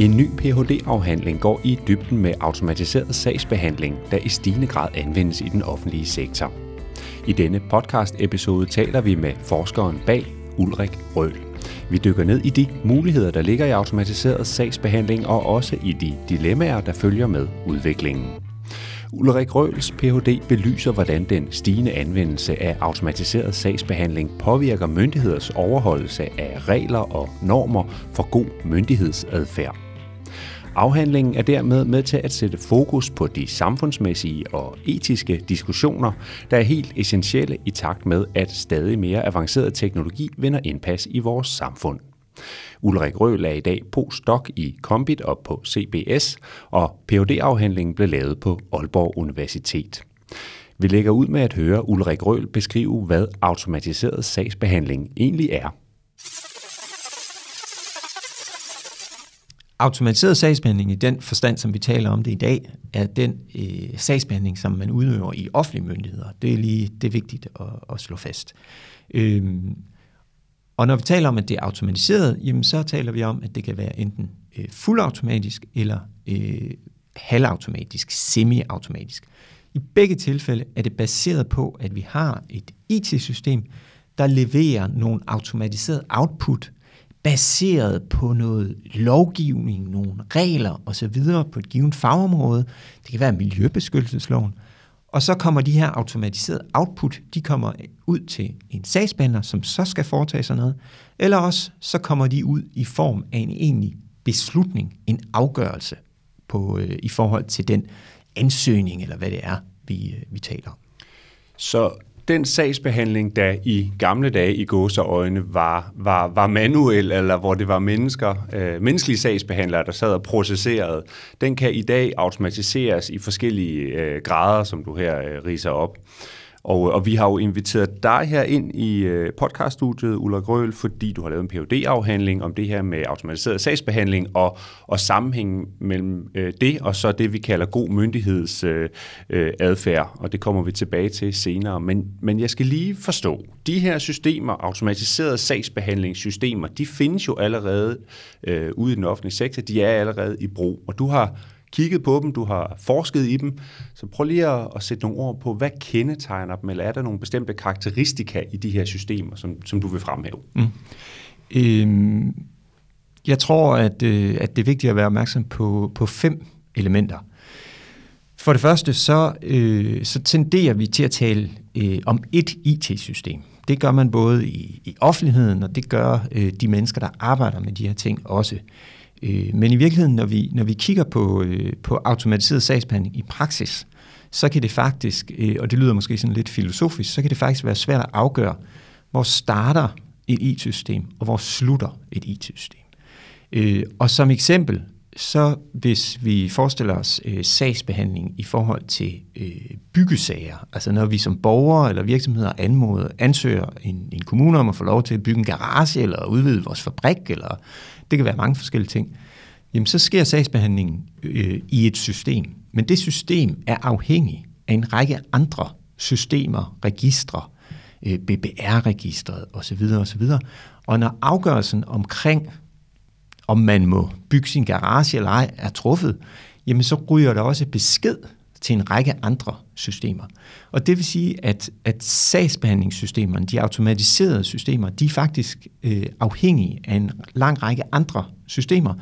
En ny Ph.D.-afhandling går i dybden med automatiseret sagsbehandling, der i stigende grad anvendes i den offentlige sektor. I denne podcast-episode taler vi med forskeren bag Ulrik Røhl. Vi dykker ned i de muligheder, der ligger i automatiseret sagsbehandling, og også i de dilemmaer, der følger med udviklingen. Ulrik Røhls Ph.D. belyser, hvordan den stigende anvendelse af automatiseret sagsbehandling påvirker myndigheders overholdelse af regler og normer for god myndighedsadfærd. Afhandlingen er dermed med til at sætte fokus på de samfundsmæssige og etiske diskussioner, der er helt essentielle i takt med, at stadig mere avanceret teknologi vinder indpas i vores samfund. Ulrik Røhl er i dag postdoc i Kombit og på CBS, og phd afhandlingen blev lavet på Aalborg Universitet. Vi lægger ud med at høre Ulrik Røhl beskrive, hvad automatiseret sagsbehandling egentlig er. Automatiseret sagsbehandling i den forstand, som vi taler om det i dag, er den øh, sagsbehandling, som man udøver i offentlige myndigheder. Det er lige det er vigtigt at, at slå fast. Øhm, og når vi taler om, at det er automatiseret, jamen så taler vi om, at det kan være enten øh, fuldautomatisk eller øh, halvautomatisk, semi-automatisk. I begge tilfælde er det baseret på, at vi har et IT-system, der leverer nogle automatiseret output baseret på noget lovgivning, nogle regler osv. på et givet fagområde. Det kan være miljøbeskyttelsesloven. Og så kommer de her automatiserede output, de kommer ud til en sagsbehandler, som så skal foretage sig noget, eller også så kommer de ud i form af en egentlig beslutning, en afgørelse på, øh, i forhold til den ansøgning, eller hvad det er, vi, øh, vi taler om. Så den sagsbehandling, der i gamle dage i gåseøjne var, var, var manuel, eller hvor det var mennesker, øh, menneskelige sagsbehandlere, der sad og processerede, den kan i dag automatiseres i forskellige øh, grader, som du her øh, riser op. Og, øh, og vi har jo inviteret dig her ind i øh, podcaststudiet, Ulla Grøl, fordi du har lavet en phd afhandling om det her med automatiseret sagsbehandling og, og sammenhængen mellem øh, det og så det, vi kalder god myndighedsadfærd. Øh, øh, adfærd, og det kommer vi tilbage til senere. Men, men jeg skal lige forstå, de her systemer, automatiserede sagsbehandlingssystemer, de findes jo allerede øh, ude i den offentlige sektor. De er allerede i brug, og du har kigget på dem, du har forsket i dem. Så prøv lige at, at sætte nogle ord på, hvad kendetegner dem, eller er der nogle bestemte karakteristika i de her systemer, som, som du vil fremhæve? Mm. Øhm, jeg tror, at, øh, at det er vigtigt at være opmærksom på, på fem elementer. For det første, så, øh, så tenderer vi til at tale øh, om et IT-system. Det gør man både i, i offentligheden, og det gør øh, de mennesker, der arbejder med de her ting også. Øh, men i virkeligheden, når vi, når vi kigger på, øh, på automatiseret sagsbehandling i praksis, så kan det faktisk, øh, og det lyder måske sådan lidt filosofisk, så kan det faktisk være svært at afgøre, hvor starter et IT-system, og hvor slutter et IT-system. Øh, og som eksempel, så hvis vi forestiller os øh, sagsbehandling i forhold til øh, byggesager, altså når vi som borgere eller virksomheder anmoder, ansøger en, en kommune om at få lov til at bygge en garage eller udvide vores fabrik, eller det kan være mange forskellige ting, jamen så sker sagsbehandlingen øh, i et system. Men det system er afhængig af en række andre systemer, registre, øh, BBR-registret osv. osv. Og når afgørelsen omkring om man må bygge sin garage eller ej, er truffet, jamen så ryger der også besked til en række andre systemer. Og det vil sige, at, at sagsbehandlingssystemerne, de automatiserede systemer, de er faktisk øh, afhængige af en lang række andre systemer.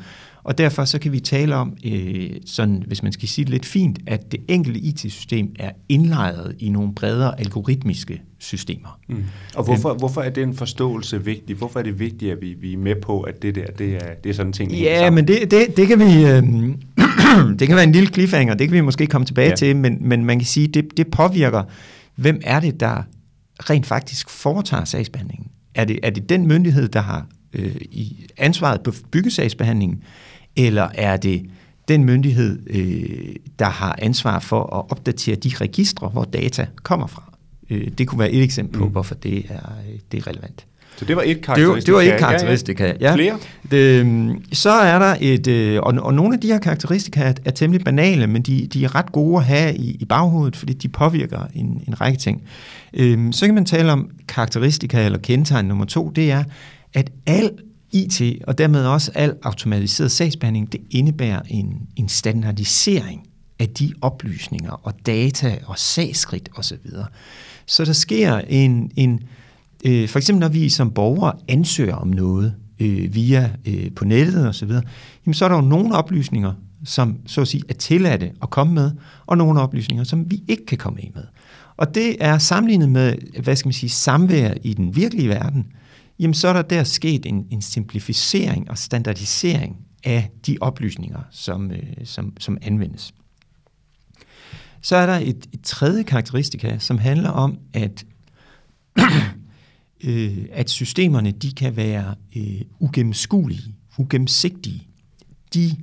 Og derfor så kan vi tale om, øh, sådan, hvis man skal sige det lidt fint, at det enkelte IT-system er indlejret i nogle bredere algoritmiske systemer. Mm. Og hvorfor, hvorfor er den forståelse vigtig? Hvorfor er det vigtigt, at vi, vi er med på, at det der, det er, det er sådan en ting? Ja, men det, det, det kan vi... Øh, det kan være en lille cliffhanger, det kan vi måske komme tilbage ja. til, men, men man kan sige, det, det påvirker, hvem er det, der rent faktisk foretager sagsbehandlingen? Er det, er det den myndighed, der har øh, i ansvaret på byggesagsbehandlingen, eller er det den myndighed, øh, der har ansvar for at opdatere de registre, hvor data kommer fra. Øh, det kunne være et eksempel på, mm. hvorfor det er, øh, det er relevant. Så det var et karakteristika. Det var, det var et karakteristika, ja. ja. Flere? Det, så er der et, øh, og, og nogle af de her karakteristika er, er temmelig banale, men de, de er ret gode at have i, i baghovedet, fordi de påvirker en, en række ting. Øhm, så kan man tale om karakteristika eller kendetegn nummer to, det er, at al IT og dermed også al automatiseret sagsbehandling, det indebærer en, en standardisering af de oplysninger og data og sagskridt osv. Så der sker en, en øh, for eksempel når vi som borgere ansøger om noget øh, via øh, på nettet osv., jamen så er der jo nogle oplysninger, som så at sige er tilladte at komme med, og nogle oplysninger, som vi ikke kan komme med. Og det er sammenlignet med, hvad skal man sige, samvær i den virkelige verden, jamen så er der der sket en, en simplificering og standardisering af de oplysninger, som, øh, som, som anvendes. Så er der et, et tredje karakteristika, som handler om, at, øh, at systemerne de kan være øh, ugennemskuelige, ugennemsigtige. De,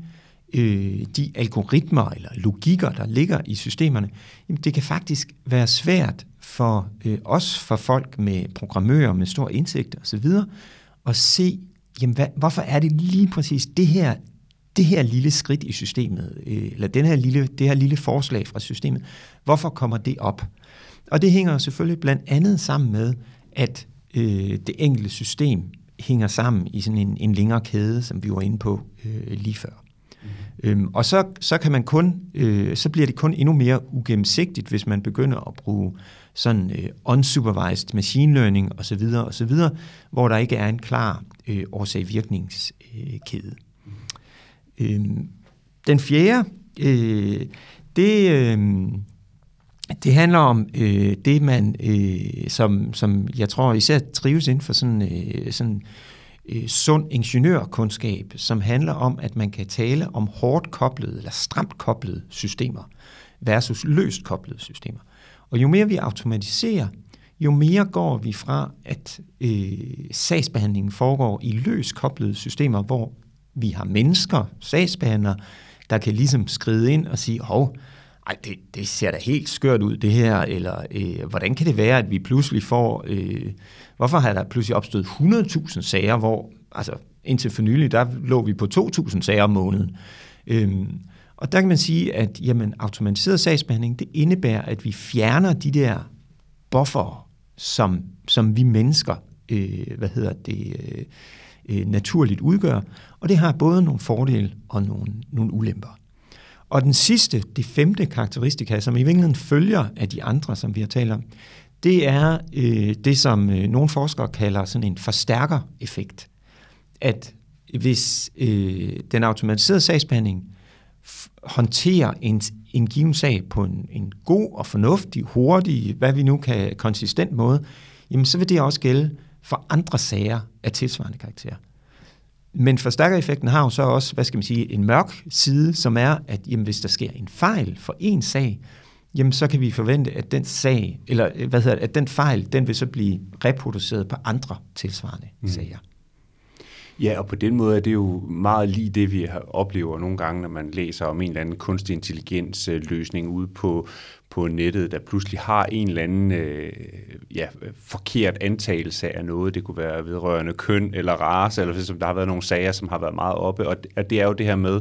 øh, de algoritmer eller logikker, der ligger i systemerne, jamen det kan faktisk være svært for øh, os, for folk med programmører med stor indsigt osv., at se, jamen hvad, hvorfor er det lige præcis det her, det her lille skridt i systemet, øh, eller den her lille, det her lille forslag fra systemet, hvorfor kommer det op? Og det hænger selvfølgelig blandt andet sammen med, at øh, det enkelte system hænger sammen i sådan en, en længere kæde, som vi var inde på øh, lige før. Øhm, og så, så kan man kun, øh, så bliver det kun endnu mere ugennemsigtigt, hvis man begynder at bruge sådan øh, unsupervised machine learning osv., osv., hvor der ikke er en klar øh, årsag-virkningskæde. Øh, øhm, den fjerde, øh, det, øh, det handler om øh, det, man, øh, som, som jeg tror især trives inden for sådan, øh, sådan øh, sund ingeniørkundskab, som handler om, at man kan tale om hårdt koblede eller stramt koblede systemer versus løst koblede systemer. Og jo mere vi automatiserer, jo mere går vi fra, at øh, sagsbehandlingen foregår i løst koblede systemer, hvor vi har mennesker, sagsbehandlere, der kan ligesom skride ind og sige, hov, ej, det, det ser da helt skørt ud, det her, eller øh, hvordan kan det være, at vi pludselig får, øh, hvorfor har der pludselig opstået 100.000 sager, hvor, altså indtil for nylig, der lå vi på 2.000 sager om måneden. Øhm, og der kan man sige, at jamen, automatiseret sagsbehandling, det indebærer, at vi fjerner de der buffer, som, som vi mennesker, øh, hvad hedder det, øh, øh, naturligt udgør. Og det har både nogle fordele og nogle, nogle ulemper. Og den sidste, det femte karakteristika, som i virkeligheden følger af de andre, som vi har talt om, det er øh, det, som øh, nogle forskere kalder sådan en forstærker-effekt. At hvis øh, den automatiserede sagsbehandling håndterer en, en given sag på en, en god og fornuftig, hurtig, hvad vi nu kan, konsistent måde, jamen så vil det også gælde for andre sager af tilsvarende karakter. Men forstærkereffekten har jo så også, hvad skal man sige, en mørk side, som er, at jamen, hvis der sker en fejl for en sag, jamen så kan vi forvente, at den sag, eller hvad hedder det, at den fejl, den vil så blive reproduceret på andre tilsvarende mm. sager. Ja, og på den måde er det jo meget lige det, vi oplever nogle gange, når man læser om en eller anden kunstig intelligens løsning ude på, på nettet, der pludselig har en eller anden øh, ja, forkert antagelse af noget. Det kunne være vedrørende køn eller race, eller som der har været nogle sager, som har været meget oppe. Og det er jo det her med,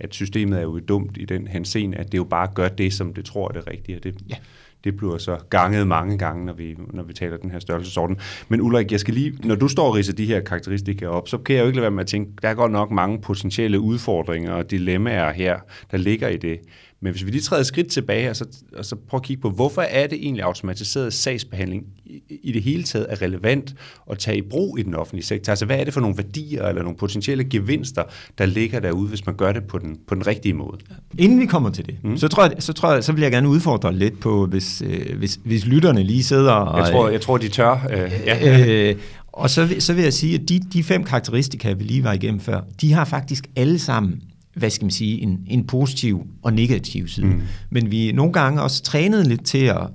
at systemet er jo dumt i den henseende, at det jo bare gør det, som det tror er det rigtige. Det, ja det bliver så ganget mange gange, når vi, når vi taler den her størrelsesorden. Men Ulrik, jeg skal lige, når du står og ridser de her karakteristika op, så kan jeg jo ikke lade være med at tænke, der er godt nok mange potentielle udfordringer og dilemmaer her, der ligger i det. Men hvis vi lige træder et skridt tilbage og så, og så prøver at kigge på, hvorfor er det egentlig automatiseret sagsbehandling i, i det hele taget er relevant at tage i brug i den offentlige sektor? Altså hvad er det for nogle værdier eller nogle potentielle gevinster, der ligger derude, hvis man gør det på den, på den rigtige måde? Inden vi kommer til det, mm. så, tror jeg, så, tror jeg, så vil jeg gerne udfordre lidt på, hvis, øh, hvis, hvis lytterne lige sidder og... Jeg tror, jeg tror de tør. Øh, ja. øh, og så, så vil jeg sige, at de, de fem karakteristika, vi lige var igennem før, de har faktisk alle sammen hvad skal man sige, en, en positiv og negativ side. Mm. Men vi er nogle gange også trænet lidt til at,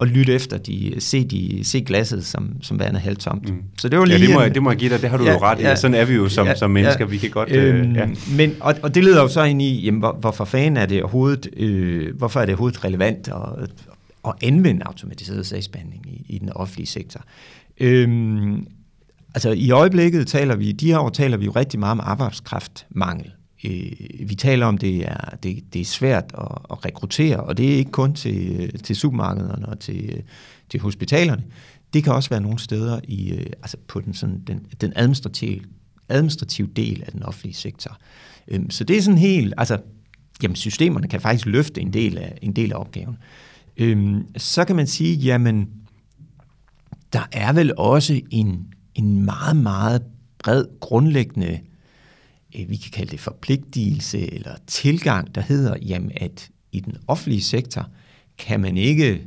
at lytte efter, de, se, de, se glasset som, som værende halvt tomt. Mm. Så det var lige ja, det må, jeg, det må jeg give dig, det har du ja, jo ret i. Ja, Sådan er vi jo som, ja, som mennesker, ja, vi kan godt... Øh, øhm, ja. men, og, og det leder jo så ind i, jamen, hvor, hvorfor fanden er det overhovedet, øh, hvorfor er det overhovedet relevant at, at anvende automatiseret sagsbehandling i, i den offentlige sektor? Øhm, altså i øjeblikket taler vi, de her år taler vi jo rigtig meget om arbejdskraftmangel. Øh, vi taler om, det er, det, det er svært at, at rekruttere, og det er ikke kun til, til supermarkederne og til, til hospitalerne. Det kan også være nogle steder i, øh, altså på den, sådan, den, den administrative, administrative del af den offentlige sektor. Øhm, så det er sådan helt, altså, jamen systemerne kan faktisk løfte en del af, en del af opgaven. Øhm, så kan man sige, jamen, der er vel også en, en meget, meget bred, grundlæggende Øh, Øh, vi kan kalde det forpligtelse eller tilgang, der hedder, jamen, at i den offentlige sektor kan man ikke,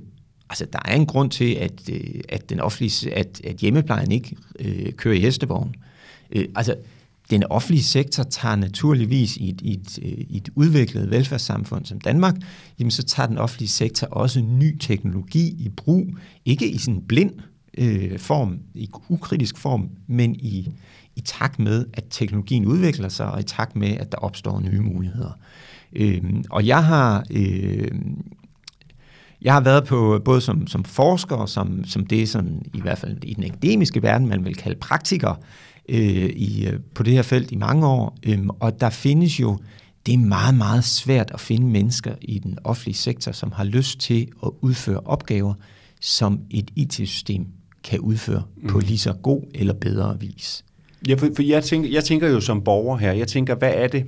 altså der er en grund til, at, øh, at, den offentlige, at, at hjemmeplejen ikke øh, kører i hestevogn. Øh, altså, den offentlige sektor tager naturligvis i et, i et, øh, i et udviklet velfærdssamfund som Danmark, jamen så tager den offentlige sektor også ny teknologi i brug, ikke i sådan blind øh, form, i ukritisk form, men i, i takt med, at teknologien udvikler sig, og i takt med, at der opstår nye muligheder. Øhm, og jeg har... Øh, jeg har været på både som, som forsker og som, som det, som i hvert fald i den akademiske verden, man vil kalde praktiker øh, i, øh, på det her felt i mange år. Øhm, og der findes jo, det er meget, meget svært at finde mennesker i den offentlige sektor, som har lyst til at udføre opgaver, som et IT-system kan udføre mm. på lige så god eller bedre vis. Ja, for, for jeg, tænker, jeg tænker jo som borger her, jeg tænker, hvad er det,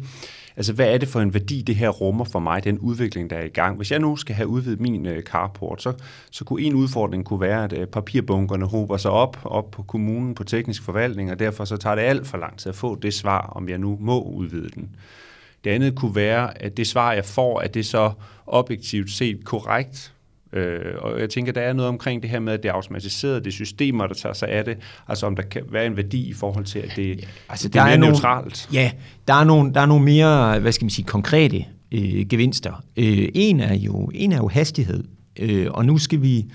altså hvad er det for en værdi, det her rummer for mig, den udvikling, der er i gang? Hvis jeg nu skal have udvidet min øh, carport, så, så kunne en udfordring kunne være, at øh, papirbunkerne hober sig op, op på kommunen på teknisk forvaltning, og derfor så tager det alt for lang tid at få det svar, om jeg nu må udvide den. Det andet kunne være, at det svar, jeg får, at det så objektivt set korrekt, Øh, og jeg tænker, der er noget omkring det her med, at det er automatiseret, det er systemer, der tager sig af det, altså om der kan være en værdi i forhold til, at det, ja, altså, det der er, er neutralt. Ja, der er, nogle, der er nogle mere, hvad skal man sige, konkrete øh, gevinster. Øh, en, er jo, en er jo hastighed, øh, og nu skal vi,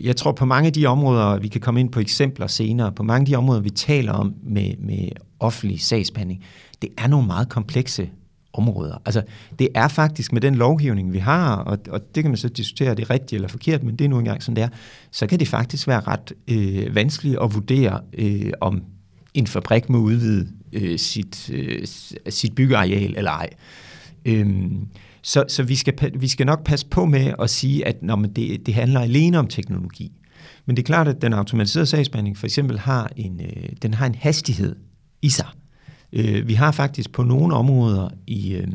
jeg tror på mange af de områder, vi kan komme ind på eksempler senere, på mange af de områder, vi taler om med, med offentlig sagsbehandling, det er nogle meget komplekse områder. Altså, det er faktisk med den lovgivning, vi har, og, og det kan man så diskutere, er det rigtigt eller forkert, men det er nu engang sådan, det er, så kan det faktisk være ret øh, vanskeligt at vurdere, øh, om en fabrik må udvide øh, sit, øh, sit byggeareal eller ej. Øhm, så så vi, skal, vi skal nok passe på med at sige, at når man det, det handler alene om teknologi. Men det er klart, at den automatiserede sagsbehandling for eksempel har en, øh, den har en hastighed i sig. Øh, vi har faktisk på nogle områder i, øh,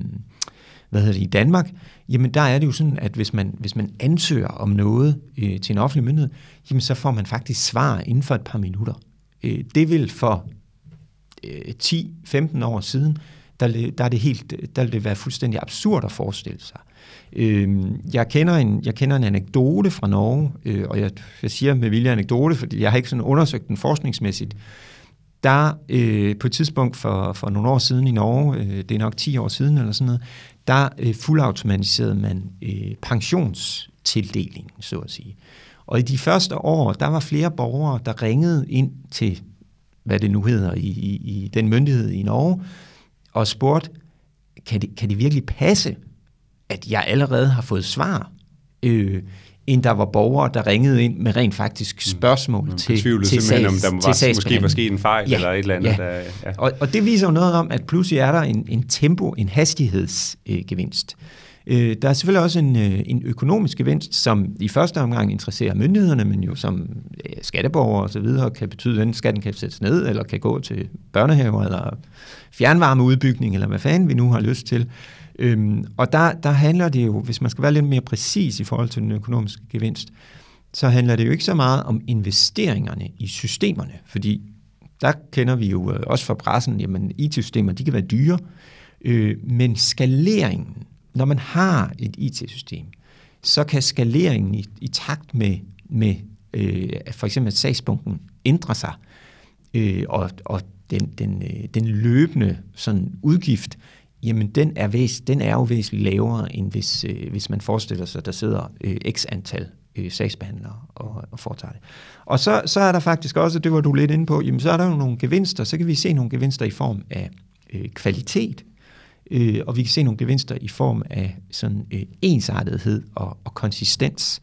hvad hedder det, i Danmark, jamen der er det jo sådan, at hvis man, hvis man ansøger om noget øh, til en offentlig myndighed, jamen så får man faktisk svar inden for et par minutter. Øh, det vil for øh, 10-15 år siden, der, der, er det helt, der vil det være fuldstændig absurd at forestille sig. Øh, jeg, kender en, jeg kender en anekdote fra Norge, øh, og jeg, jeg siger med vilje anekdote, fordi jeg har ikke sådan undersøgt den forskningsmæssigt, der øh, på et tidspunkt for, for nogle år siden i Norge, øh, det er nok 10 år siden eller sådan noget, der øh, fuldautomatiserede man øh, pensionstildelingen, så at sige. Og i de første år, der var flere borgere, der ringede ind til, hvad det nu hedder, i, i, i den myndighed i Norge, og spurgte, kan det, kan det virkelig passe, at jeg allerede har fået svar? Øh, end der var borgere, der ringede ind med rent faktisk mm. spørgsmål mm. til, til, til, sags, om der var, til måske var sket en fejl ja, eller et eller andet. Ja. Der, ja. Og, og det viser jo noget om, at pludselig er der en, en tempo, en hastighedsgevinst. Øh, der er selvfølgelig også en, øh, en økonomisk gevinst, som i første omgang interesserer myndighederne, men jo som øh, skatteborgere osv. kan betyde, at skatten kan sættes ned, eller kan gå til børnehaver, eller fjernvarmeudbygning, eller hvad fanden vi nu har lyst til. Øhm, og der, der handler det jo, hvis man skal være lidt mere præcis i forhold til den økonomiske gevinst, så handler det jo ikke så meget om investeringerne i systemerne, fordi der kender vi jo øh, også fra pressen, jamen IT-systemer, de kan være dyre, øh, men skaleringen, når man har et IT-system, så kan skaleringen i, i takt med, med øh, for eksempel at sagspunkten ændre sig, øh, og, og den, den, øh, den løbende sådan udgift jamen den er, væs, den er jo væsentligt lavere, end hvis, øh, hvis man forestiller sig, at der sidder øh, x antal øh, sagsbehandlere og, og foretager det. Og så, så er der faktisk også, det var du lidt inde på, jamen så er der jo nogle gevinster, så kan vi se nogle gevinster i form af øh, kvalitet, øh, og vi kan se nogle gevinster i form af sådan øh, ensartethed og, og konsistens.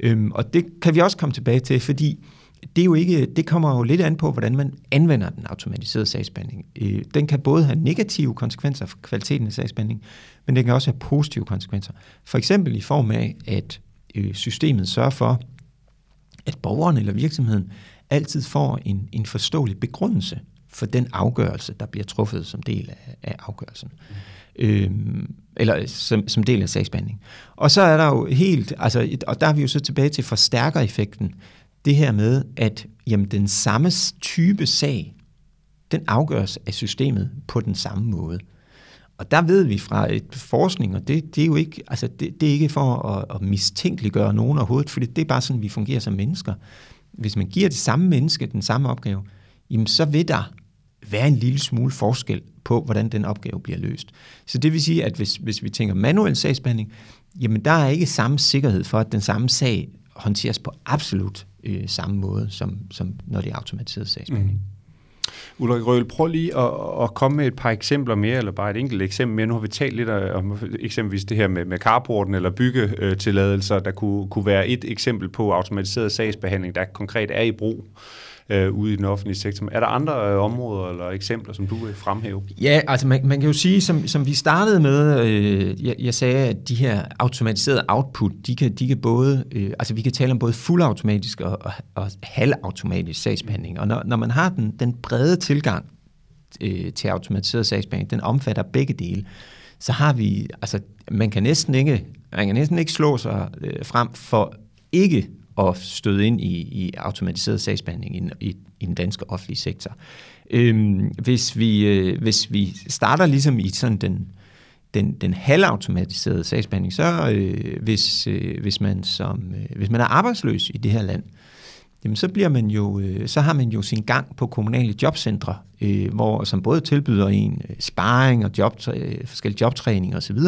Øhm, og det kan vi også komme tilbage til, fordi det, er jo ikke, det kommer jo lidt an på, hvordan man anvender den automatiserede sagsbehandling. Øh, den kan både have negative konsekvenser for kvaliteten af sagsbehandling, men den kan også have positive konsekvenser. For eksempel i form af, at øh, systemet sørger for, at borgeren eller virksomheden altid får en, en forståelig begrundelse for den afgørelse, der bliver truffet som del af, af afgørelsen. Mm. Øhm, eller som, som del af sagsbehandling. Og så er der jo helt, altså, og der er vi jo så tilbage til forstærkereffekten, det her med, at jamen, den samme type sag, den afgøres af systemet på den samme måde. Og der ved vi fra et forskning, og det, det er jo ikke, altså det, det er ikke for at, at mistænkeliggøre nogen overhovedet, for det er bare sådan, vi fungerer som mennesker. Hvis man giver det samme menneske den samme opgave, jamen så vil der være en lille smule forskel på, hvordan den opgave bliver løst. Så det vil sige, at hvis, hvis vi tænker manuel sagsbehandling, jamen der er ikke samme sikkerhed for, at den samme sag håndteres på absolut øh, samme måde, som, som når det er automatiseret sagsbehandling. Mm. Ulrik Røhl, prøv lige at, at komme med et par eksempler mere, eller bare et enkelt eksempel mere. Nu har vi talt lidt om eksempelvis det her med, med carporten eller byggetilladelser, der kunne, kunne være et eksempel på automatiseret sagsbehandling, der konkret er i brug øh, ude i den offentlige sektor. Er der andre øh, områder eller eksempler, som du vil fremhæve? Ja, altså man, man kan jo sige, som, som vi startede med, øh, jeg, jeg sagde, at de her automatiserede output, de kan, de kan både, øh, altså vi kan tale om både fuldautomatisk og, og, og halvautomatisk sagsbehandling. Og når, når man har den, den brede tilgang øh, til automatiseret sagsbehandling, den omfatter begge dele, så har vi, altså man kan næsten ikke, man kan næsten ikke slå sig øh, frem for ikke at støde ind i, i automatiseret sagsbehandling i, i, i den danske offentlige sektor. Øhm, hvis, vi, øh, hvis vi starter ligesom i sådan den, den, den halvautomatiserede sagsbehandling, så øh, hvis, øh, hvis, man som, øh, hvis man er arbejdsløs i det her land, jamen så bliver man jo, øh, så har man jo sin gang på kommunale jobcentre, øh, hvor, som både tilbyder en øh, sparring og job, øh, forskellige jobtræning osv.,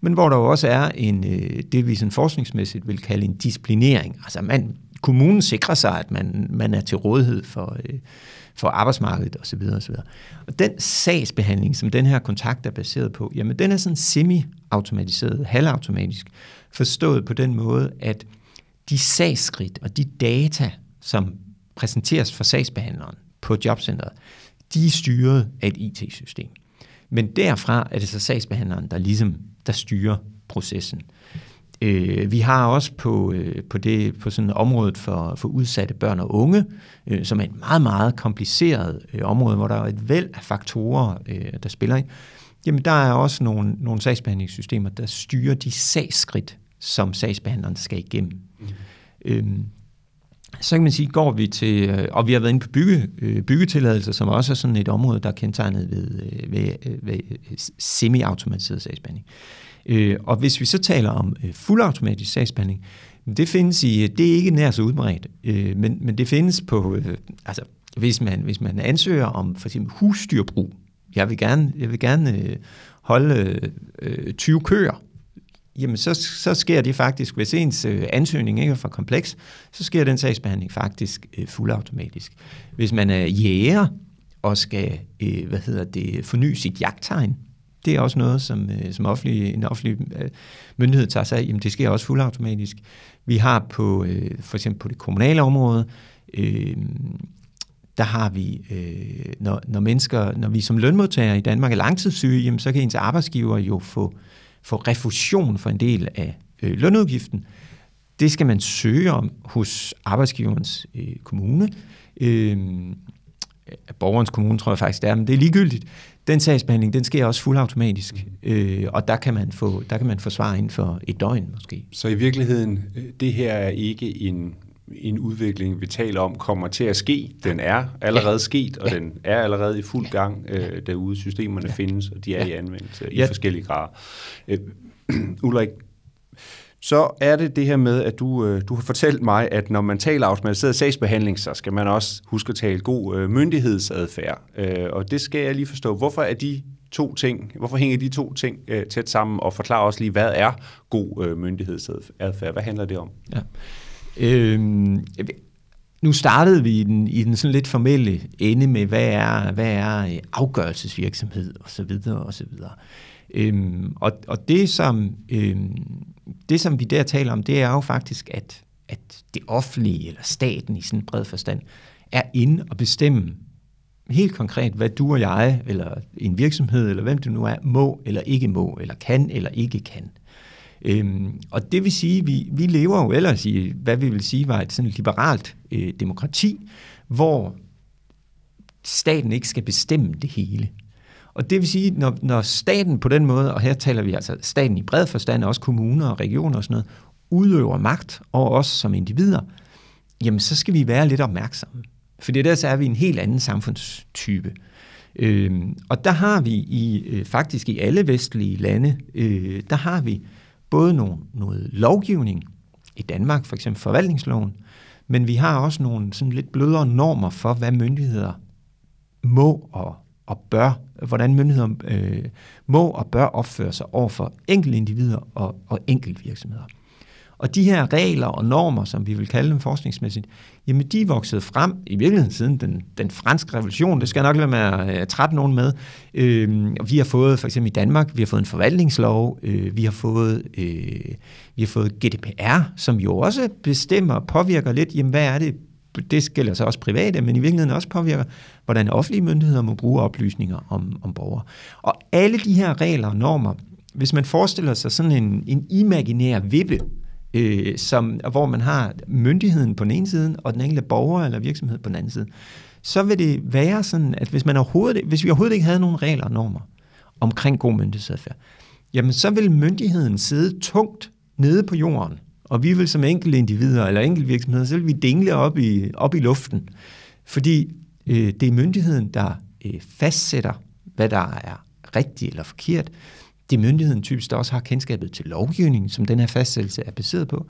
men hvor der jo også er en, øh, det vi sådan forskningsmæssigt vil kalde en disciplinering. Altså man, kommunen sikrer sig, at man, man er til rådighed for, øh, for arbejdsmarkedet osv. osv. Og den sagsbehandling, som den her kontakt er baseret på, jamen den er sådan semi-automatiseret, halvautomatisk, forstået på den måde, at de sagsskridt og de data, som præsenteres for sagsbehandleren på jobcentret, de er styret af et IT-system. Men derfra er det så sagsbehandleren, der ligesom der styrer processen. Øh, vi har også på, øh, på, det, på sådan et område for, for udsatte børn og unge, øh, som er et meget, meget kompliceret øh, område, hvor der er et væld af faktorer, øh, der spiller ind. Jamen, der er også nogle, nogle sagsbehandlingssystemer, der styrer de sagsskridt, som sagsbehandleren skal igennem. Mm. Øhm, så kan man sige, går vi til, øh, og vi har været inde på bygge, øh, byggetilladelser, som også er sådan et område, der er kendetegnet ved, øh, ved, ved semi-automatiseret sagsbehandling. Og hvis vi så taler om fuldautomatisk sagsbehandling, det findes i, det er ikke nær så udbredt, men, men det findes på, altså hvis man, hvis man ansøger om for eksempel husdyrbrug, jeg vil gerne, jeg vil gerne holde 20 køer, jamen så, så sker det faktisk, hvis ens øh, ansøgning ikke er for kompleks, så sker den sagsbehandling faktisk øh, fuldautomatisk. Hvis man er jæger og skal øh, hvad hedder det, forny sit jagttegn, det er også noget, som, øh, som offentlig, en offentlig øh, myndighed tager sig af. Jamen, det sker også fuldautomatisk. Vi har på, øh, for eksempel på det kommunale område, øh, der har vi, øh, når, når mennesker, når vi som lønmodtagere i Danmark er langtidssyge, jamen, så kan ens arbejdsgiver jo få øh, få refusion for en del af øh, lønudgiften. Det skal man søge om hos arbejdsgiverens øh, kommune. Øh, borgerens kommune tror jeg faktisk det er, men det er ligegyldigt. Den sagsbehandling, den sker også fuldautomatisk, øh, og der kan, man få, der kan man få svar inden for et døgn måske. Så i virkeligheden, øh, det her er ikke en en udvikling, vi taler om, kommer til at ske. Den er allerede ja. sket, og ja. den er allerede i fuld gang øh, derude. Systemerne ja. findes, og de er ja. i anvendelse i ja. forskellige grader. Øh, Ulrik, så er det det her med, at du, øh, du har fortalt mig, at når man taler automatiseret sagsbehandling, så skal man også huske at tale god øh, myndighedsadfærd. Øh, og det skal jeg lige forstå. Hvorfor er de to ting, hvorfor hænger de to ting øh, tæt sammen, og forklar også lige, hvad er god øh, myndighedsadfærd? Hvad handler det om? Ja. Øhm, nu startede vi i den, i den sådan lidt formelle ende med, hvad er, hvad er øh, afgørelsesvirksomhed osv. videre. Øhm, og, og det, som, øhm, det, som vi der taler om, det er jo faktisk, at, at det offentlige eller staten i sådan en bred forstand er inde og bestemme helt konkret, hvad du og jeg, eller en virksomhed, eller hvem du nu er, må eller ikke må, eller kan eller ikke kan. Øhm, og det vil sige, at vi, vi lever jo ellers i, hvad vi vil sige var et sådan liberalt øh, demokrati, hvor staten ikke skal bestemme det hele. Og det vil sige, når, når staten på den måde, og her taler vi altså staten i bred forstand, også kommuner og regioner og sådan noget, udøver magt over os som individer, jamen så skal vi være lidt opmærksomme. For der så er vi en helt anden samfundstype. Øhm, og der har vi i øh, faktisk i alle vestlige lande, øh, der har vi både nogle, noget lovgivning, i Danmark for eksempel forvaltningsloven, men vi har også nogle sådan lidt blødere normer for, hvad myndigheder må og, og bør, hvordan myndigheder øh, må og bør opføre sig over for enkelte individer og, og enkelte virksomheder. Og de her regler og normer, som vi vil kalde dem forskningsmæssigt, jamen de er vokset frem i virkeligheden siden den, den franske revolution. Det skal jeg nok lade med at trætte nogen med. Øh, vi har fået for eksempel i Danmark, vi har fået en forvaltningslov, øh, vi har fået øh, vi har fået GDPR, som jo også bestemmer og påvirker lidt, jamen hvad er det, det gælder så også private, men i virkeligheden også påvirker, hvordan offentlige myndigheder må bruge oplysninger om, om borgere. Og alle de her regler og normer, hvis man forestiller sig sådan en, en imaginær vippe, øh, som, hvor man har myndigheden på den ene side, og den enkelte borger eller virksomhed på den anden side, så vil det være sådan, at hvis, man overhovedet, hvis vi overhovedet ikke havde nogen regler og normer omkring god myndighedsadfærd, jamen så vil myndigheden sidde tungt nede på jorden, og vi vil som enkelte individer eller enkelte virksomheder, så vil vi dingle op i, op i luften, fordi øh, det er myndigheden, der øh, fastsætter, hvad der er rigtigt eller forkert, det er myndigheden typisk, der også har kendskabet til lovgivningen, som den her fastsættelse er baseret på.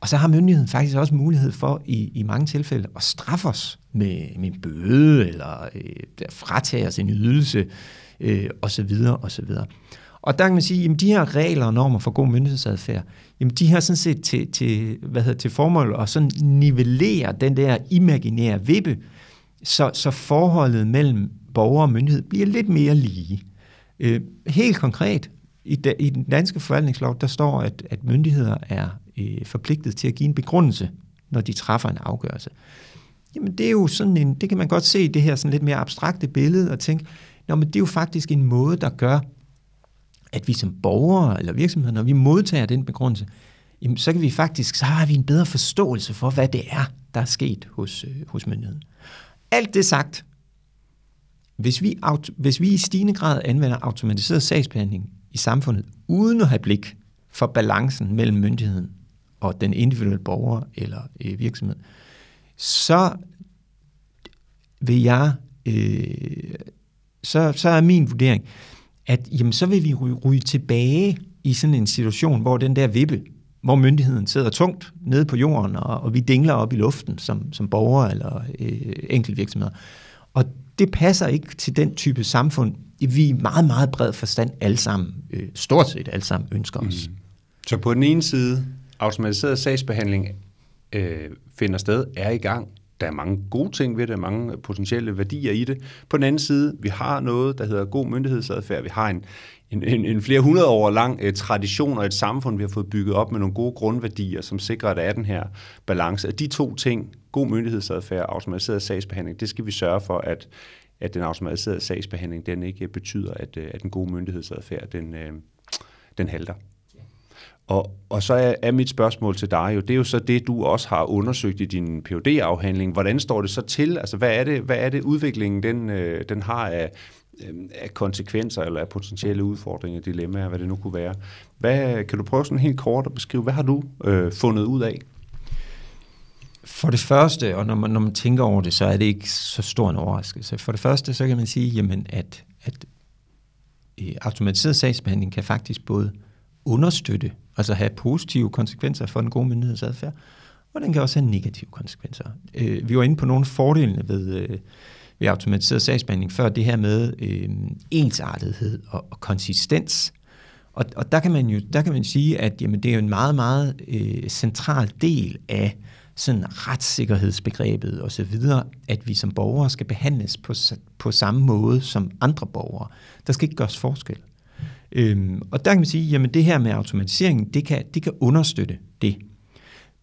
Og så har myndigheden faktisk også mulighed for i, i mange tilfælde at straffe os med, med en bøde, eller øh, fratage os en ydelse, øh, osv. osv. Og der kan man sige, at de her regler og normer for god myndighedsadfærd, jamen de har sådan set til, til, hvad hedder, til formål at sådan nivellere den der imaginære vippe, så, så forholdet mellem borger og myndighed bliver lidt mere lige. Øh, helt konkret, i, da, I den danske forvaltningslov, der står, at, at myndigheder er øh, forpligtet til at give en begrundelse, når de træffer en afgørelse. Jamen det er jo sådan en, det kan man godt se i det her sådan lidt mere abstrakte billede og tænke, Nå, men det er jo faktisk en måde, der gør, at vi som borgere eller virksomheder, når vi modtager den begrundelse, jamen, så kan vi faktisk, så har vi en bedre forståelse for, hvad det er, der er sket hos, øh, hos myndigheden. Alt det sagt, hvis vi, hvis vi i stigende grad anvender automatiseret sagsbehandling i samfundet, uden at have blik for balancen mellem myndigheden og den individuelle borger eller øh, virksomhed, så vil jeg, øh, så, så er min vurdering, at jamen, så vil vi ryge, ryge tilbage i sådan en situation, hvor den der vippe, hvor myndigheden sidder tungt nede på jorden, og, og vi dingler op i luften som, som borgere eller øh, enkelte virksomheder. Og det passer ikke til den type samfund, vi i meget, meget bred forstand alle sammen, øh, stort set alle sammen, ønsker os. Mm. Så på den ene side, automatiseret sagsbehandling øh, finder sted, er i gang. Der er mange gode ting ved det, mange potentielle værdier i det. På den anden side, vi har noget, der hedder god myndighedsadfærd. Vi har en, en, en, en flere hundrede år lang eh, tradition og et samfund, vi har fået bygget op med nogle gode grundværdier, som sikrer, at der er den her balance. Og de to ting, god myndighedsadfærd og automatiseret sagsbehandling, det skal vi sørge for, at, at den automatiserede sagsbehandling, den ikke betyder, at, øh, at den gode myndighedsadfærd, den, øh, den halter. Og, og så er, er mit spørgsmål til dig jo, det er jo så det, du også har undersøgt i din phd afhandling Hvordan står det så til? Altså, hvad er det, hvad er det udviklingen, den, øh, den har af, øh, af konsekvenser eller af potentielle udfordringer, dilemmaer, hvad det nu kunne være. Hvad, kan du prøve sådan helt kort at beskrive, hvad har du øh, fundet ud af? For det første, og når man, når man tænker over det, så er det ikke så stor en overraskelse. For det første, så kan man sige, jamen, at, at øh, automatiseret sagsbehandling kan faktisk både understøtte, altså have positive konsekvenser for den gode myndighedsadfærd, og den kan også have negative konsekvenser. Øh, vi var inde på nogle fordelene ved, øh, ved automatiseret sagsbehandling før, det her med øh, ensartethed og, og konsistens. Og, og der kan man jo der kan man sige, at jamen, det er jo en meget, meget øh, central del af sådan retssikkerhedsbegrebet og så videre, at vi som borgere skal behandles på, på samme måde som andre borgere. Der skal ikke gøres forskel. Øhm, og der kan man sige, jamen det her med automatisering, det kan, det kan understøtte det.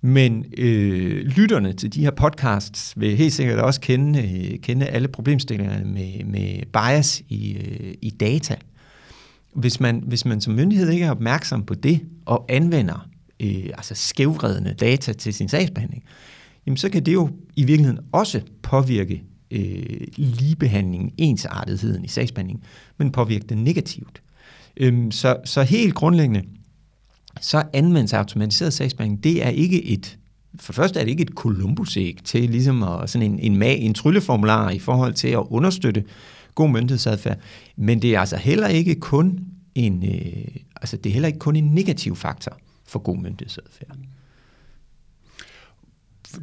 Men øh, lytterne til de her podcasts vil helt sikkert også kende, øh, kende alle problemstillingerne med, med bias i, øh, i data. Hvis man, hvis man som myndighed ikke er opmærksom på det og anvender øh, altså skævredende data til sin sagsbehandling, jamen så kan det jo i virkeligheden også påvirke øh, ligebehandlingen, ensartetheden i sagsbehandlingen, men påvirke det negativt. Øhm, så, så helt grundlæggende, så anvendes automatiseret sagsbehandling, det er ikke et, for det første er det ikke et columbusæg til ligesom at, sådan en, en, mag, en trylleformular i forhold til at understøtte god myndighedsadfærd, men det er altså heller ikke kun en, øh, altså det er heller ikke kun en negativ faktor for god myndighedsadfærd.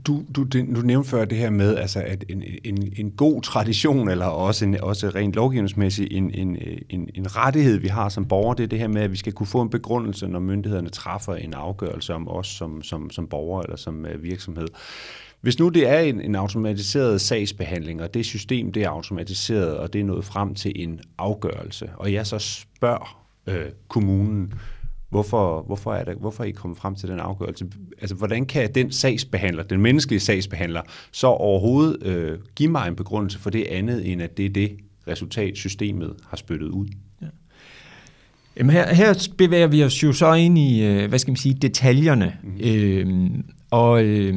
Du, du, du nævnte før det her med, altså, at en, en, en god tradition, eller også, en, også rent lovgivningsmæssigt, en, en, en, en rettighed, vi har som borgere, det er det her med, at vi skal kunne få en begrundelse, når myndighederne træffer en afgørelse om os som, som, som borgere eller som øh, virksomhed. Hvis nu det er en, en automatiseret sagsbehandling, og det system det er automatiseret, og det er nået frem til en afgørelse, og jeg så spørger øh, kommunen, Hvorfor, hvorfor, er det, hvorfor er I kommet frem til den afgørelse? Altså, hvordan kan den sagsbehandler, den menneskelige sagsbehandler, så overhovedet øh, give mig en begrundelse for det andet, end at det er det resultat, systemet har spyttet ud? Ja. Jamen her, her bevæger vi os jo så ind i, øh, hvad skal man sige, detaljerne. Mm-hmm. Øhm, og øh,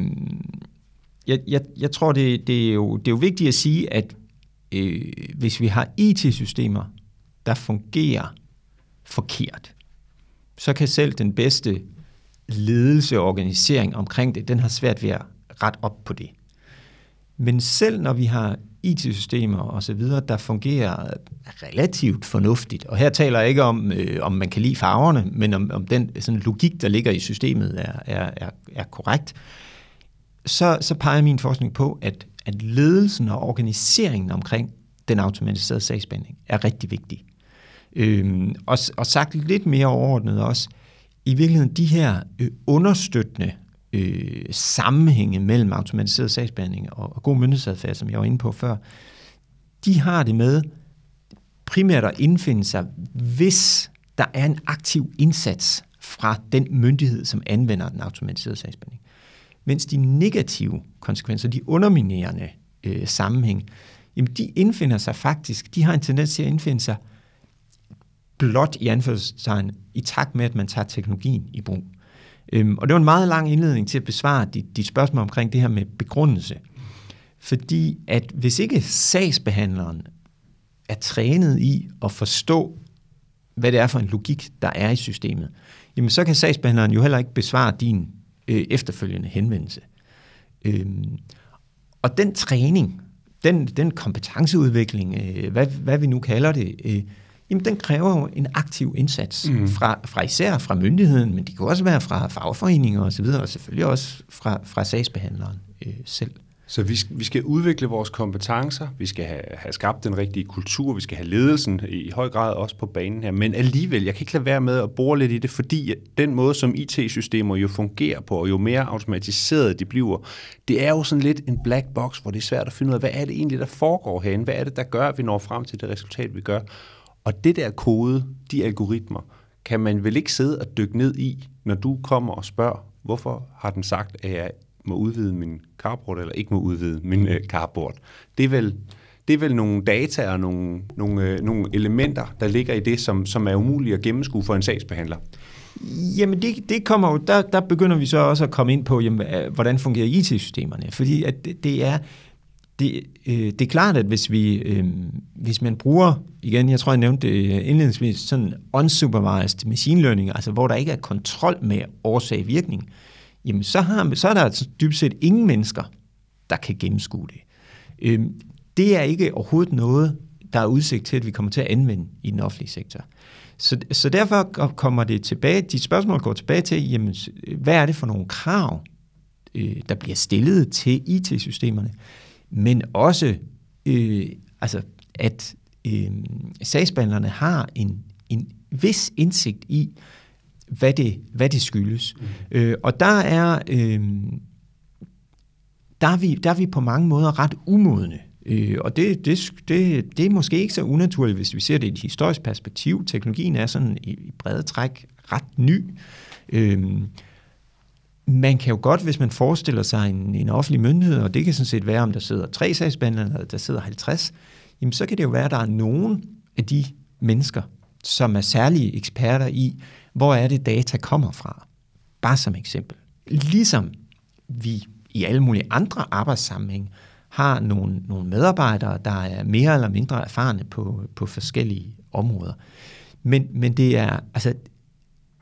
jeg, jeg, jeg tror, det, det, er jo, det er jo vigtigt at sige, at øh, hvis vi har IT-systemer, der fungerer forkert, så kan selv den bedste ledelse og organisering omkring det, den har svært ved at rette op på det. Men selv når vi har IT-systemer og så videre, der fungerer relativt fornuftigt, og her taler jeg ikke om, øh, om man kan lide farverne, men om, om den sådan logik, der ligger i systemet, er, er, er, er korrekt, så, så peger min forskning på, at, at ledelsen og organiseringen omkring den automatiserede sagsbehandling er rigtig vigtig. Øhm, og, og sagt lidt mere overordnet også, i virkeligheden de her øh, understøttende øh, sammenhænge mellem automatiseret sagsbehandling og, og god myndighedsadfærd, som jeg var inde på før, de har det med primært at indfinde sig, hvis der er en aktiv indsats fra den myndighed, som anvender den automatiserede sagsbehandling. Mens de negative konsekvenser, de underminerende øh, sammenhæng, jamen de indfinder sig faktisk, de har en tendens til at indfinde sig blot i anførselstegn i takt med, at man tager teknologien i brug. Øhm, og det var en meget lang indledning til at besvare dit, dit spørgsmål omkring det her med begrundelse. Fordi at hvis ikke sagsbehandleren er trænet i at forstå, hvad det er for en logik, der er i systemet, jamen så kan sagsbehandleren jo heller ikke besvare din øh, efterfølgende henvendelse. Øhm, og den træning, den, den kompetenceudvikling, øh, hvad, hvad vi nu kalder det, øh, jamen den kræver jo en aktiv indsats mm. fra, fra især fra myndigheden, men det kan også være fra fagforeninger og så videre, og selvfølgelig også fra, fra sagsbehandleren øh, selv. Så vi vi skal udvikle vores kompetencer, vi skal have, have skabt den rigtige kultur, vi skal have ledelsen i høj grad også på banen her, men alligevel, jeg kan ikke lade være med at bore lidt i det, fordi den måde, som IT-systemer jo fungerer på, og jo mere automatiseret de bliver, det er jo sådan lidt en black box, hvor det er svært at finde ud af, hvad er det egentlig, der foregår herinde? Hvad er det, der gør, at vi når frem til det resultat, vi gør? Og det der kode, de algoritmer, kan man vel ikke sidde og dykke ned i, når du kommer og spørger, hvorfor har den sagt, at jeg må udvide min carport, eller ikke må udvide min øh, carport. Det er vel, det er vel nogle data og nogle, nogle, øh, nogle elementer, der ligger i det, som, som er umulige at gennemskue for en sagsbehandler. Jamen det, det kommer jo, der, der begynder vi så også at komme ind på, jamen, øh, hvordan fungerer IT-systemerne, fordi at det, det er, det, øh, det er klart, at hvis, vi, øh, hvis man bruger, igen, jeg tror, jeg nævnte det øh, indledningsvis, sådan unsupervised machine learning, altså hvor der ikke er kontrol med årsag-virkning, jamen så, har, så er der altså dybest set ingen mennesker, der kan gennemskue det. Øh, det er ikke overhovedet noget, der er udsigt til, at vi kommer til at anvende i den offentlige sektor. Så, så derfor kommer det tilbage, de spørgsmål går tilbage til, jamen, hvad er det for nogle krav, øh, der bliver stillet til IT-systemerne? Men også øh, altså, at øh, sagsbehandlerne har en, en vis indsigt i, hvad det, hvad det skyldes. Mm. Øh, og der er, øh, der, er vi, der er vi på mange måder ret umodne. Øh, og det, det, det, det er måske ikke så unaturligt, hvis vi ser det i et historisk perspektiv. Teknologien er sådan i, i brede træk ret ny. Øh, man kan jo godt, hvis man forestiller sig en, en offentlig myndighed, og det kan sådan set være, om der sidder tre sagsbehandlere, eller der sidder 50, jamen så kan det jo være, at der er nogen af de mennesker, som er særlige eksperter i, hvor er det data kommer fra. Bare som eksempel. Ligesom vi i alle mulige andre arbejdssammenhæng har nogle, nogle medarbejdere, der er mere eller mindre erfarne på, på forskellige områder. Men, men det er, altså,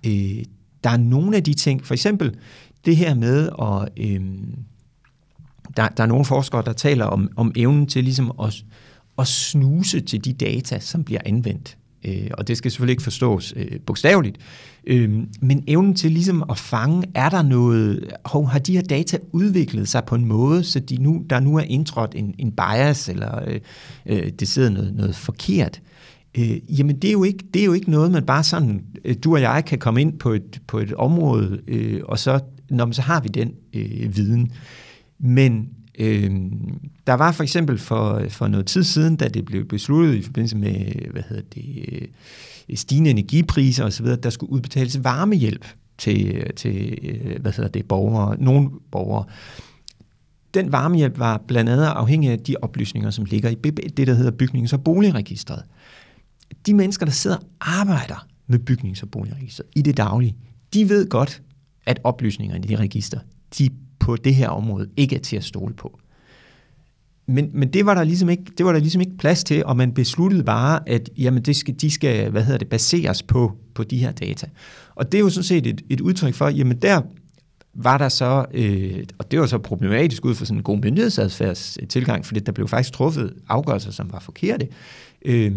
øh, der er nogle af de ting, for eksempel det her med at, øh, der, der er nogle forskere, der taler om, om evnen til ligesom at, at snuse til de data, som bliver anvendt. Øh, og det skal selvfølgelig ikke forstås øh, bogstaveligt, øh, men evnen til ligesom at fange, er der noget, hov, har de her data udviklet sig på en måde, så de nu, der nu er indtrådt en, en bias, eller øh, øh, det sidder noget, noget forkert, øh, jamen det er, jo ikke, det er jo ikke noget, man bare sådan, øh, du og jeg kan komme ind på et, på et område, øh, og så, når man, så har vi den øh, viden. Men øh, der var for eksempel for, for noget tid siden, da det blev besluttet i forbindelse med, hvad hedder det, øh, stigende energipriser osv., der skulle udbetales varmehjælp til, til øh, hvad hedder det, borgere, nogle borgere. Den varmehjælp var blandt andet afhængig af de oplysninger, som ligger i det, der hedder bygnings- og boligregistret. De mennesker, der sidder og arbejder med bygnings- og boligregistret i det daglige, de ved godt, at oplysningerne i de register, de på det her område ikke er til at stole på. Men, men det, var der ligesom ikke, det var der ligesom ikke plads til, og man besluttede bare, at jamen det skal, de skal hvad hedder det, baseres på, på de her data. Og det er jo sådan set et, et udtryk for, jamen der var der så, øh, og det var så problematisk ud for sådan en god myndighedsadfærdstilgang, fordi der blev faktisk truffet afgørelser, som var forkerte. Øh,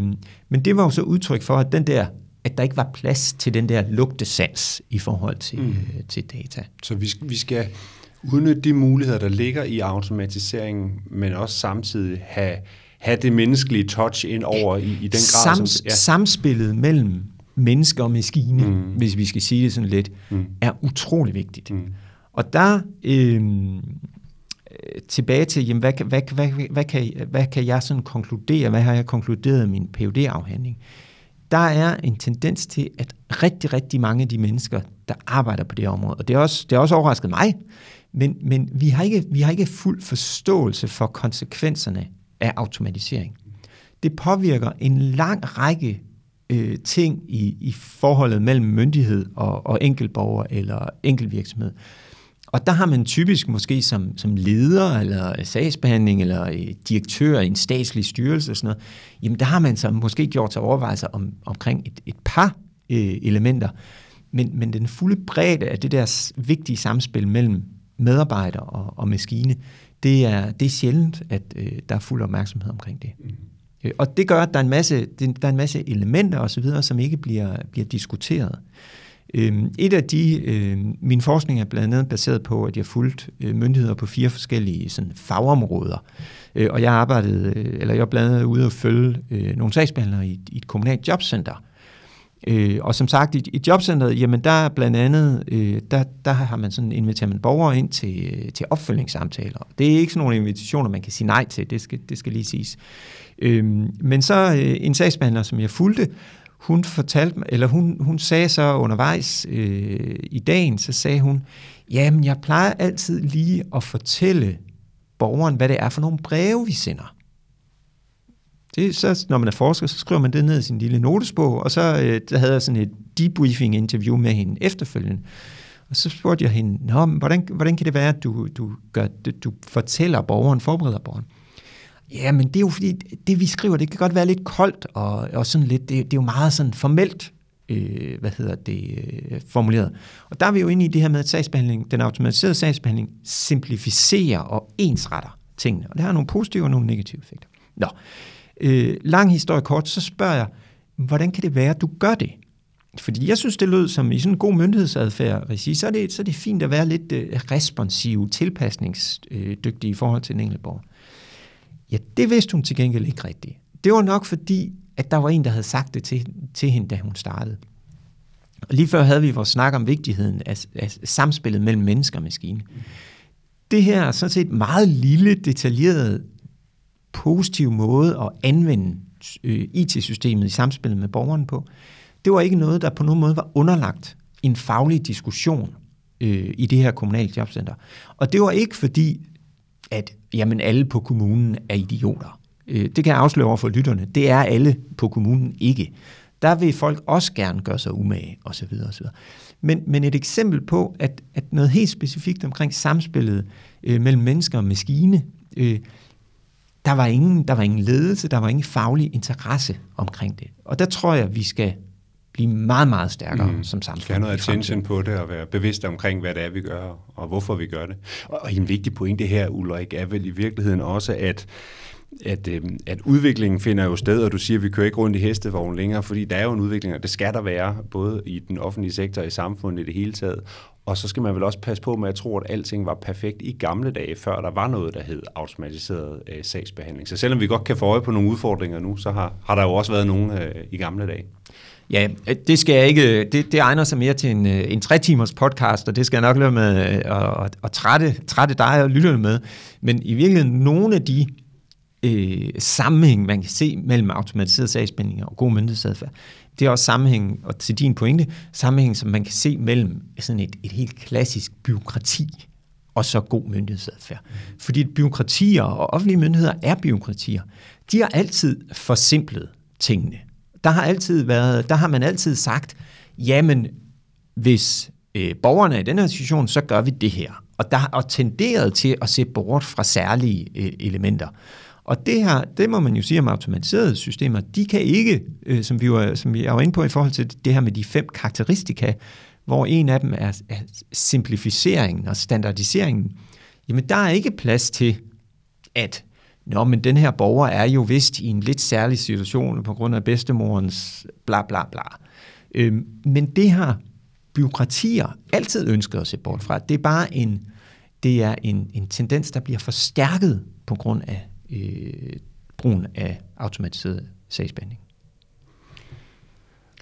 men det var jo så udtryk for, at den der at der ikke var plads til den der lugtesans i forhold til, mm. øh, til data. Så vi, vi skal udnytte de muligheder, der ligger i automatiseringen, men også samtidig have, have det menneskelige touch ind over i, i den grad. Sam, som, ja. Samspillet mellem mennesker og maskine, mm. hvis vi skal sige det sådan lidt, mm. er utrolig vigtigt. Mm. Og der øh, tilbage til, jamen, hvad, hvad, hvad, hvad, hvad, kan, hvad kan jeg sådan konkludere, hvad har jeg konkluderet i min phd afhandling der er en tendens til, at rigtig, rigtig mange af de mennesker, der arbejder på det område, og det er også, det er også overrasket mig, men, men vi, har ikke, vi har ikke fuld forståelse for konsekvenserne af automatisering. Det påvirker en lang række øh, ting i, i forholdet mellem myndighed og, og enkeltborger eller enkeltvirksomhed. Og der har man typisk måske som, som leder eller sagsbehandling eller øh, direktør i en statslig styrelse og sådan noget, jamen der har man så måske gjort sig overvejelser om, omkring et, et par øh, elementer. Men, men den fulde bredde af det der vigtige samspil mellem medarbejder og, og maskine, det er, det er sjældent, at øh, der er fuld opmærksomhed omkring det. Mm. Øh, og det gør, at der er en masse, der er en masse elementer osv., som ikke bliver, bliver diskuteret. Øh, Øhm, et af de, øhm, min forskning er blandt andet baseret på, at jeg fulgte øh, myndigheder på fire forskellige sådan, fagområder. Øh, og jeg arbejdede, øh, eller jeg blandt andet ude og følge øh, nogle sagsbehandlere i, et kommunalt jobcenter, Øh, og som sagt, i, jobcenteret, jamen der blandt andet, der, der har man sådan, inviterer man borgere ind til, til opfølgningssamtaler. Det er ikke sådan nogle invitationer, man kan sige nej til, det skal, det skal lige siges. Øh, men så øh, en sagsbehandler, som jeg fulgte, hun fortalte eller hun, hun sagde så undervejs øh, i dagen, så sagde hun, jamen jeg plejer altid lige at fortælle borgeren, hvad det er for nogle breve, vi sender. Det, så, når man er forsker, så skriver man det ned i sin lille notesbog, og så øh, der havde jeg sådan et debriefing-interview med hende efterfølgende. Og så spurgte jeg hende, Nå, men hvordan, hvordan kan det være, at du, du, gør, du fortæller borgeren, forbereder borgeren? Ja, men det er jo fordi, det vi skriver, det kan godt være lidt koldt, og, og sådan lidt, det, det er jo meget sådan formelt, øh, hvad hedder det, øh, formuleret. Og der er vi jo inde i det her med, at sagsbehandling, den automatiserede sagsbehandling simplificerer og ensretter tingene. Og det har nogle positive og nogle negative effekter. Nå, Øh, lang historie kort, så spørger jeg, hvordan kan det være, at du gør det? Fordi jeg synes, det lød som i sådan en god myndighedsadfærd, så er det, så er det fint at være lidt øh, responsiv, tilpasningsdygtig i forhold til en enkelt borger. Ja, det vidste hun til gengæld ikke rigtigt. Det var nok fordi, at der var en, der havde sagt det til, til hende, da hun startede. Og lige før havde vi vores snak om vigtigheden af, af samspillet mellem mennesker og maskine. Det her er sådan set meget lille, detaljeret, positiv måde at anvende øh, IT-systemet i samspillet med borgeren på. Det var ikke noget, der på nogen måde var underlagt en faglig diskussion øh, i det her kommunale jobcenter. Og det var ikke fordi, at jamen, alle på kommunen er idioter. Øh, det kan jeg afsløre over for lytterne. Det er alle på kommunen ikke. Der vil folk også gerne gøre sig umage, osv. osv. Men, men et eksempel på, at, at noget helt specifikt omkring samspillet øh, mellem mennesker og maskine, øh, der, var ingen, der var ingen ledelse, der var ingen faglig interesse omkring det. Og der tror jeg, vi skal blive meget, meget stærkere mm. som samfund. Skal have noget attention på det og være bevidst omkring, hvad det er, vi gør, og hvorfor vi gør det. Og en vigtig pointe her, Ulrik, er vel i virkeligheden også, at at, øh, at udviklingen finder jo sted, og du siger, at vi kører ikke rundt i hestevogn længere, fordi der er jo en udvikling, og det skal der være, både i den offentlige sektor og i samfundet i det hele taget. Og så skal man vel også passe på med at tro, at alting var perfekt i gamle dage, før der var noget, der hed automatiseret øh, sagsbehandling. Så selvom vi godt kan få øje på nogle udfordringer nu, så har, har der jo også været nogle øh, i gamle dage. Ja, øh, det skal jeg ikke. Øh, det, det egner sig mere til en, øh, en tre timers podcast, og det skal jeg nok lade med at, at, at trætte, trætte dig og lytterne med. Men i virkeligheden, nogle af de øh, sammenhæng, man kan se mellem automatiseret sagsbehandling og god myndighedsadfærd, det er også sammenhæng, og til din pointe, sammenhæng, som man kan se mellem sådan et, et helt klassisk byråkrati og så god myndighedsadfærd. Fordi byråkratier og offentlige myndigheder er byråkratier. De har altid forsimplet tingene. Der har altid været, der har man altid sagt, jamen, hvis øh, borgerne er i den her situation, så gør vi det her. Og der har tenderet til at se bort fra særlige øh, elementer. Og det her, det må man jo sige om automatiserede systemer, de kan ikke, øh, som, vi var, som vi er inde på i forhold til det her med de fem karakteristika, hvor en af dem er, er simplificeringen og standardiseringen, jamen der er ikke plads til, at Nå, men den her borger er jo vist i en lidt særlig situation på grund af bedstemorens bla bla bla. Øhm, men det har byråkratier altid ønsket at se bort fra. Det er bare en, det er en, en tendens, der bliver forstærket på grund af øh, brugen af automatiseret sagsbehandling.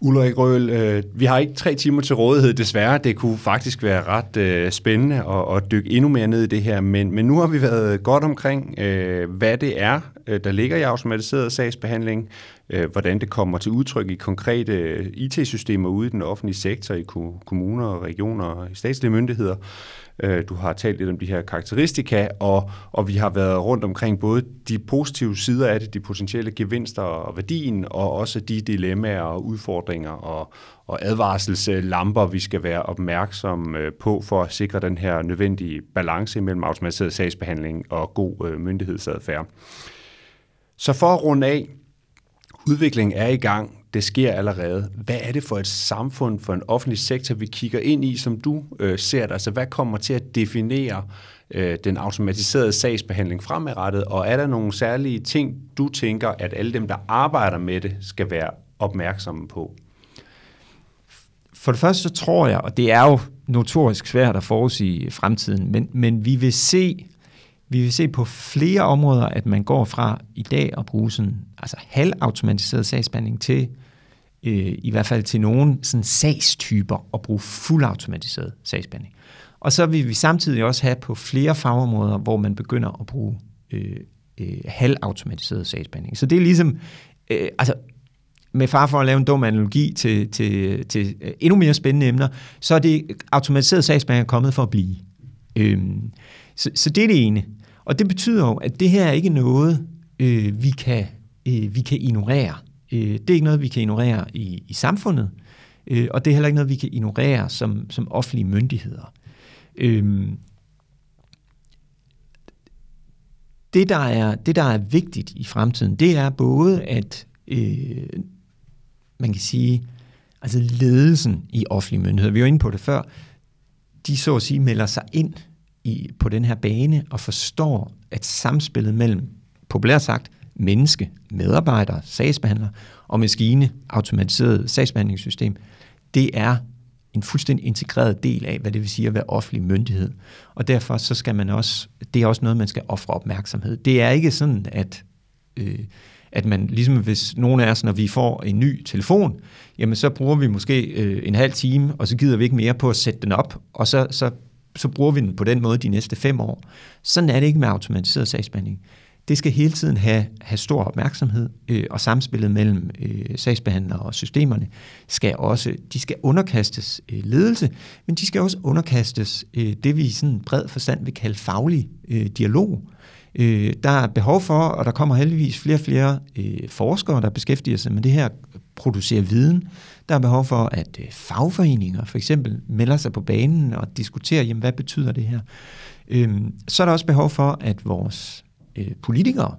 Ulrik Røhl, øh, vi har ikke tre timer til rådighed desværre. Det kunne faktisk være ret øh, spændende at, at dykke endnu mere ned i det her, men, men nu har vi været godt omkring, øh, hvad det er, øh, der ligger i automatiseret sagsbehandling, øh, hvordan det kommer til udtryk i konkrete øh, IT-systemer ude i den offentlige sektor, i kommuner, regioner og statslige myndigheder. Øh, du har talt lidt om de her karakteristika, og, og vi har været rundt omkring både de positive sider af det, de potentielle gevinster og værdien, og også de dilemmaer og udfordringer og, og advarselslamper, vi skal være opmærksomme øh, på for at sikre den her nødvendige balance mellem automatiseret sagsbehandling og god øh, myndighedsadfærd. Så for at runde af, udviklingen er i gang, det sker allerede. Hvad er det for et samfund, for en offentlig sektor, vi kigger ind i, som du øh, ser det? Altså, hvad kommer til at definere øh, den automatiserede sagsbehandling fremadrettet? Og er der nogle særlige ting, du tænker, at alle dem, der arbejder med det, skal være opmærksomme på? For det første så tror jeg, og det er jo notorisk svært at forudsige fremtiden, men, men vi vil se vi vil se på flere områder, at man går fra i dag at bruge sådan, altså halvautomatiseret sagsbehandling til øh, i hvert fald til nogle sådan sagstyper at bruge fuldautomatiseret sagsbehandling. Og så vil vi samtidig også have på flere fagområder, hvor man begynder at bruge øh, øh, halvautomatiseret sagsbehandling. Så det er ligesom, øh, altså med far for at lave en dum analogi til, til, til øh, endnu mere spændende emner, så er det automatiseret sagsbehandling kommet for at blive. Øh, så, så det er det ene. Og det betyder jo, at det her er ikke noget, øh, vi, kan, øh, vi kan ignorere. Øh, det er ikke noget, vi kan ignorere i, i samfundet, øh, og det er heller ikke noget, vi kan ignorere som, som offentlige myndigheder. Øh, det, der er, det, der er vigtigt i fremtiden, det er både, at øh, man kan sige, altså ledelsen i offentlige myndigheder, vi var inde på det før, de så at sige melder sig ind i, på den her bane og forstår, at samspillet mellem, populært sagt, menneske, medarbejder, sagsbehandler og maskine, automatiseret sagsbehandlingssystem, det er en fuldstændig integreret del af, hvad det vil sige at være offentlig myndighed. Og derfor så skal man også, det er også noget, man skal ofre opmærksomhed. Det er ikke sådan, at, øh, at man, ligesom hvis nogen af os, når vi får en ny telefon, jamen så bruger vi måske øh, en halv time, og så gider vi ikke mere på at sætte den op, og så, så, så bruger vi den på den måde de næste fem år. Sådan er det ikke med automatiseret sagsbehandling det skal hele tiden have, have stor opmærksomhed, øh, og samspillet mellem øh, sagsbehandlere og systemerne skal også, de skal underkastes øh, ledelse, men de skal også underkastes øh, det, vi i sådan bred forstand vil kalde faglig øh, dialog. Øh, der er behov for, og der kommer heldigvis flere og flere øh, forskere, der beskæftiger sig med det her, producerer viden. Der er behov for, at øh, fagforeninger for eksempel melder sig på banen og diskuterer, jamen, hvad betyder det her? Øh, så er der også behov for, at vores øh, politikere,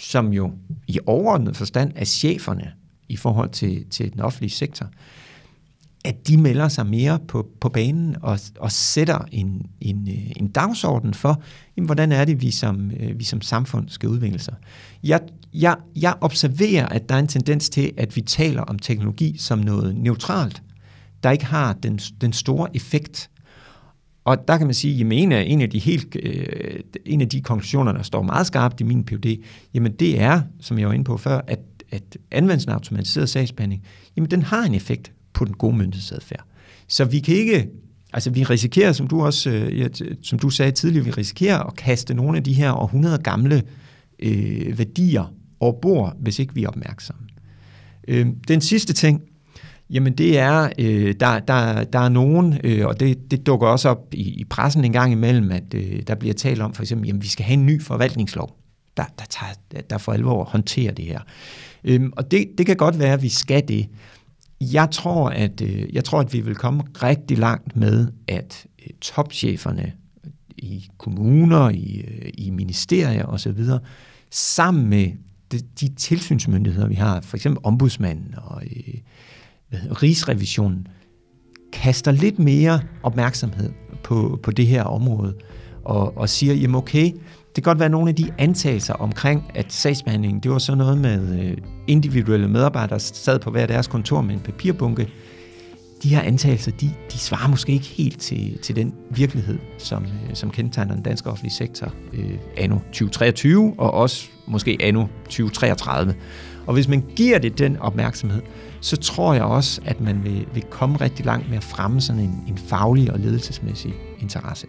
som jo i overordnet forstand er cheferne i forhold til, til den offentlige sektor, at de melder sig mere på, på banen og, og sætter en, en, øh, en dagsorden for, jamen, hvordan er det, vi som, øh, vi som samfund skal udvikle sig. Jeg, jeg, jeg observerer, at der er en tendens til, at vi taler om teknologi som noget neutralt, der ikke har den, den store effekt og der kan man sige, at en af, en af de helt, øh, en af de konklusioner, der står meget skarpt i min PhD, jamen det er, som jeg var inde på før, at, at anvendelsen af automatiseret sagsbehandling, jamen den har en effekt på den gode myndighedsadfærd. Så vi kan ikke, altså vi risikerer, som du også, øh, som du sagde tidligere, vi risikerer at kaste nogle af de her århundrede gamle øh, værdier over bord, hvis ikke vi er opmærksomme. Øh, den sidste ting, Jamen det er, øh, der, der, der er nogen, øh, og det, det dukker også op i, i pressen en gang imellem, at øh, der bliver talt om for eksempel, jamen vi skal have en ny forvaltningslov, der, der, tager, der for alvor håndterer det her. Øhm, og det, det kan godt være, at vi skal det. Jeg tror, at, øh, jeg tror, at vi vil komme rigtig langt med, at øh, topcheferne i kommuner, i, øh, i ministerier osv., sammen med de, de tilsynsmyndigheder, vi har, for eksempel ombudsmanden og øh, hvad Rigsrevisionen kaster lidt mere opmærksomhed på, på det her område, og, og siger, jamen okay, det kan godt være nogle af de antagelser omkring, at sagsbehandlingen, det var så noget med øh, individuelle medarbejdere, der sad på hver deres kontor med en papirbunke. De her antagelser, de, de svarer måske ikke helt til, til den virkelighed, som, øh, som kendetegner den danske offentlige sektor øh, anno 2023, og også måske anno 2033. Og hvis man giver det den opmærksomhed, så tror jeg også, at man vil, vil komme rigtig langt med at fremme sådan en, en faglig og ledelsesmæssig interesse.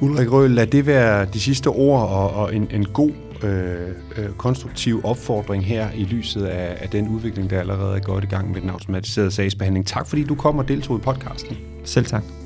Ulrik Røhl, lad det være de sidste ord og, og en, en god, øh, øh, konstruktiv opfordring her i lyset af, af den udvikling, der allerede er gået i gang med den automatiserede sagsbehandling. Tak fordi du kom og deltog i podcasten. Selv tak.